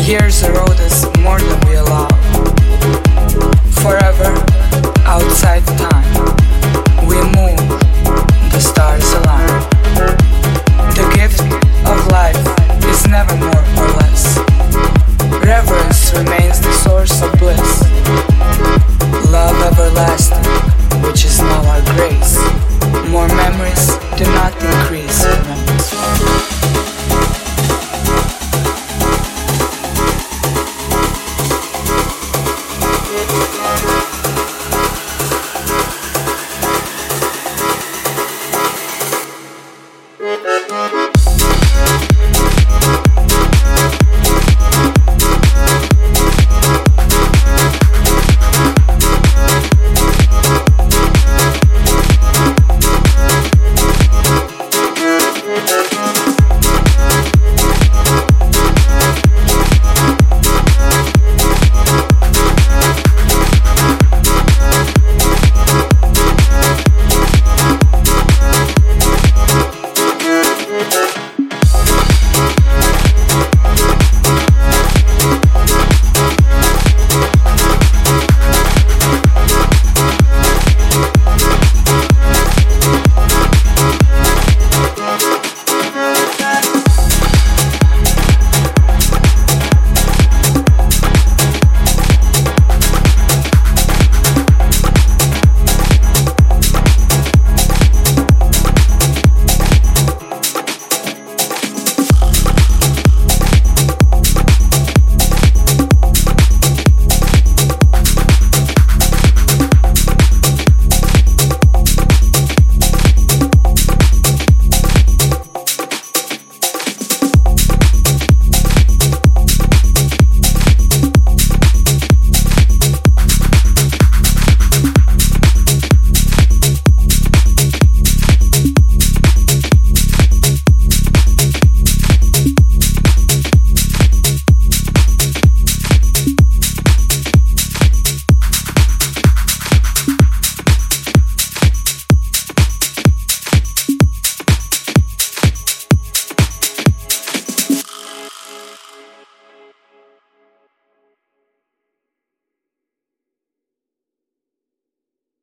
Here's a road that's more than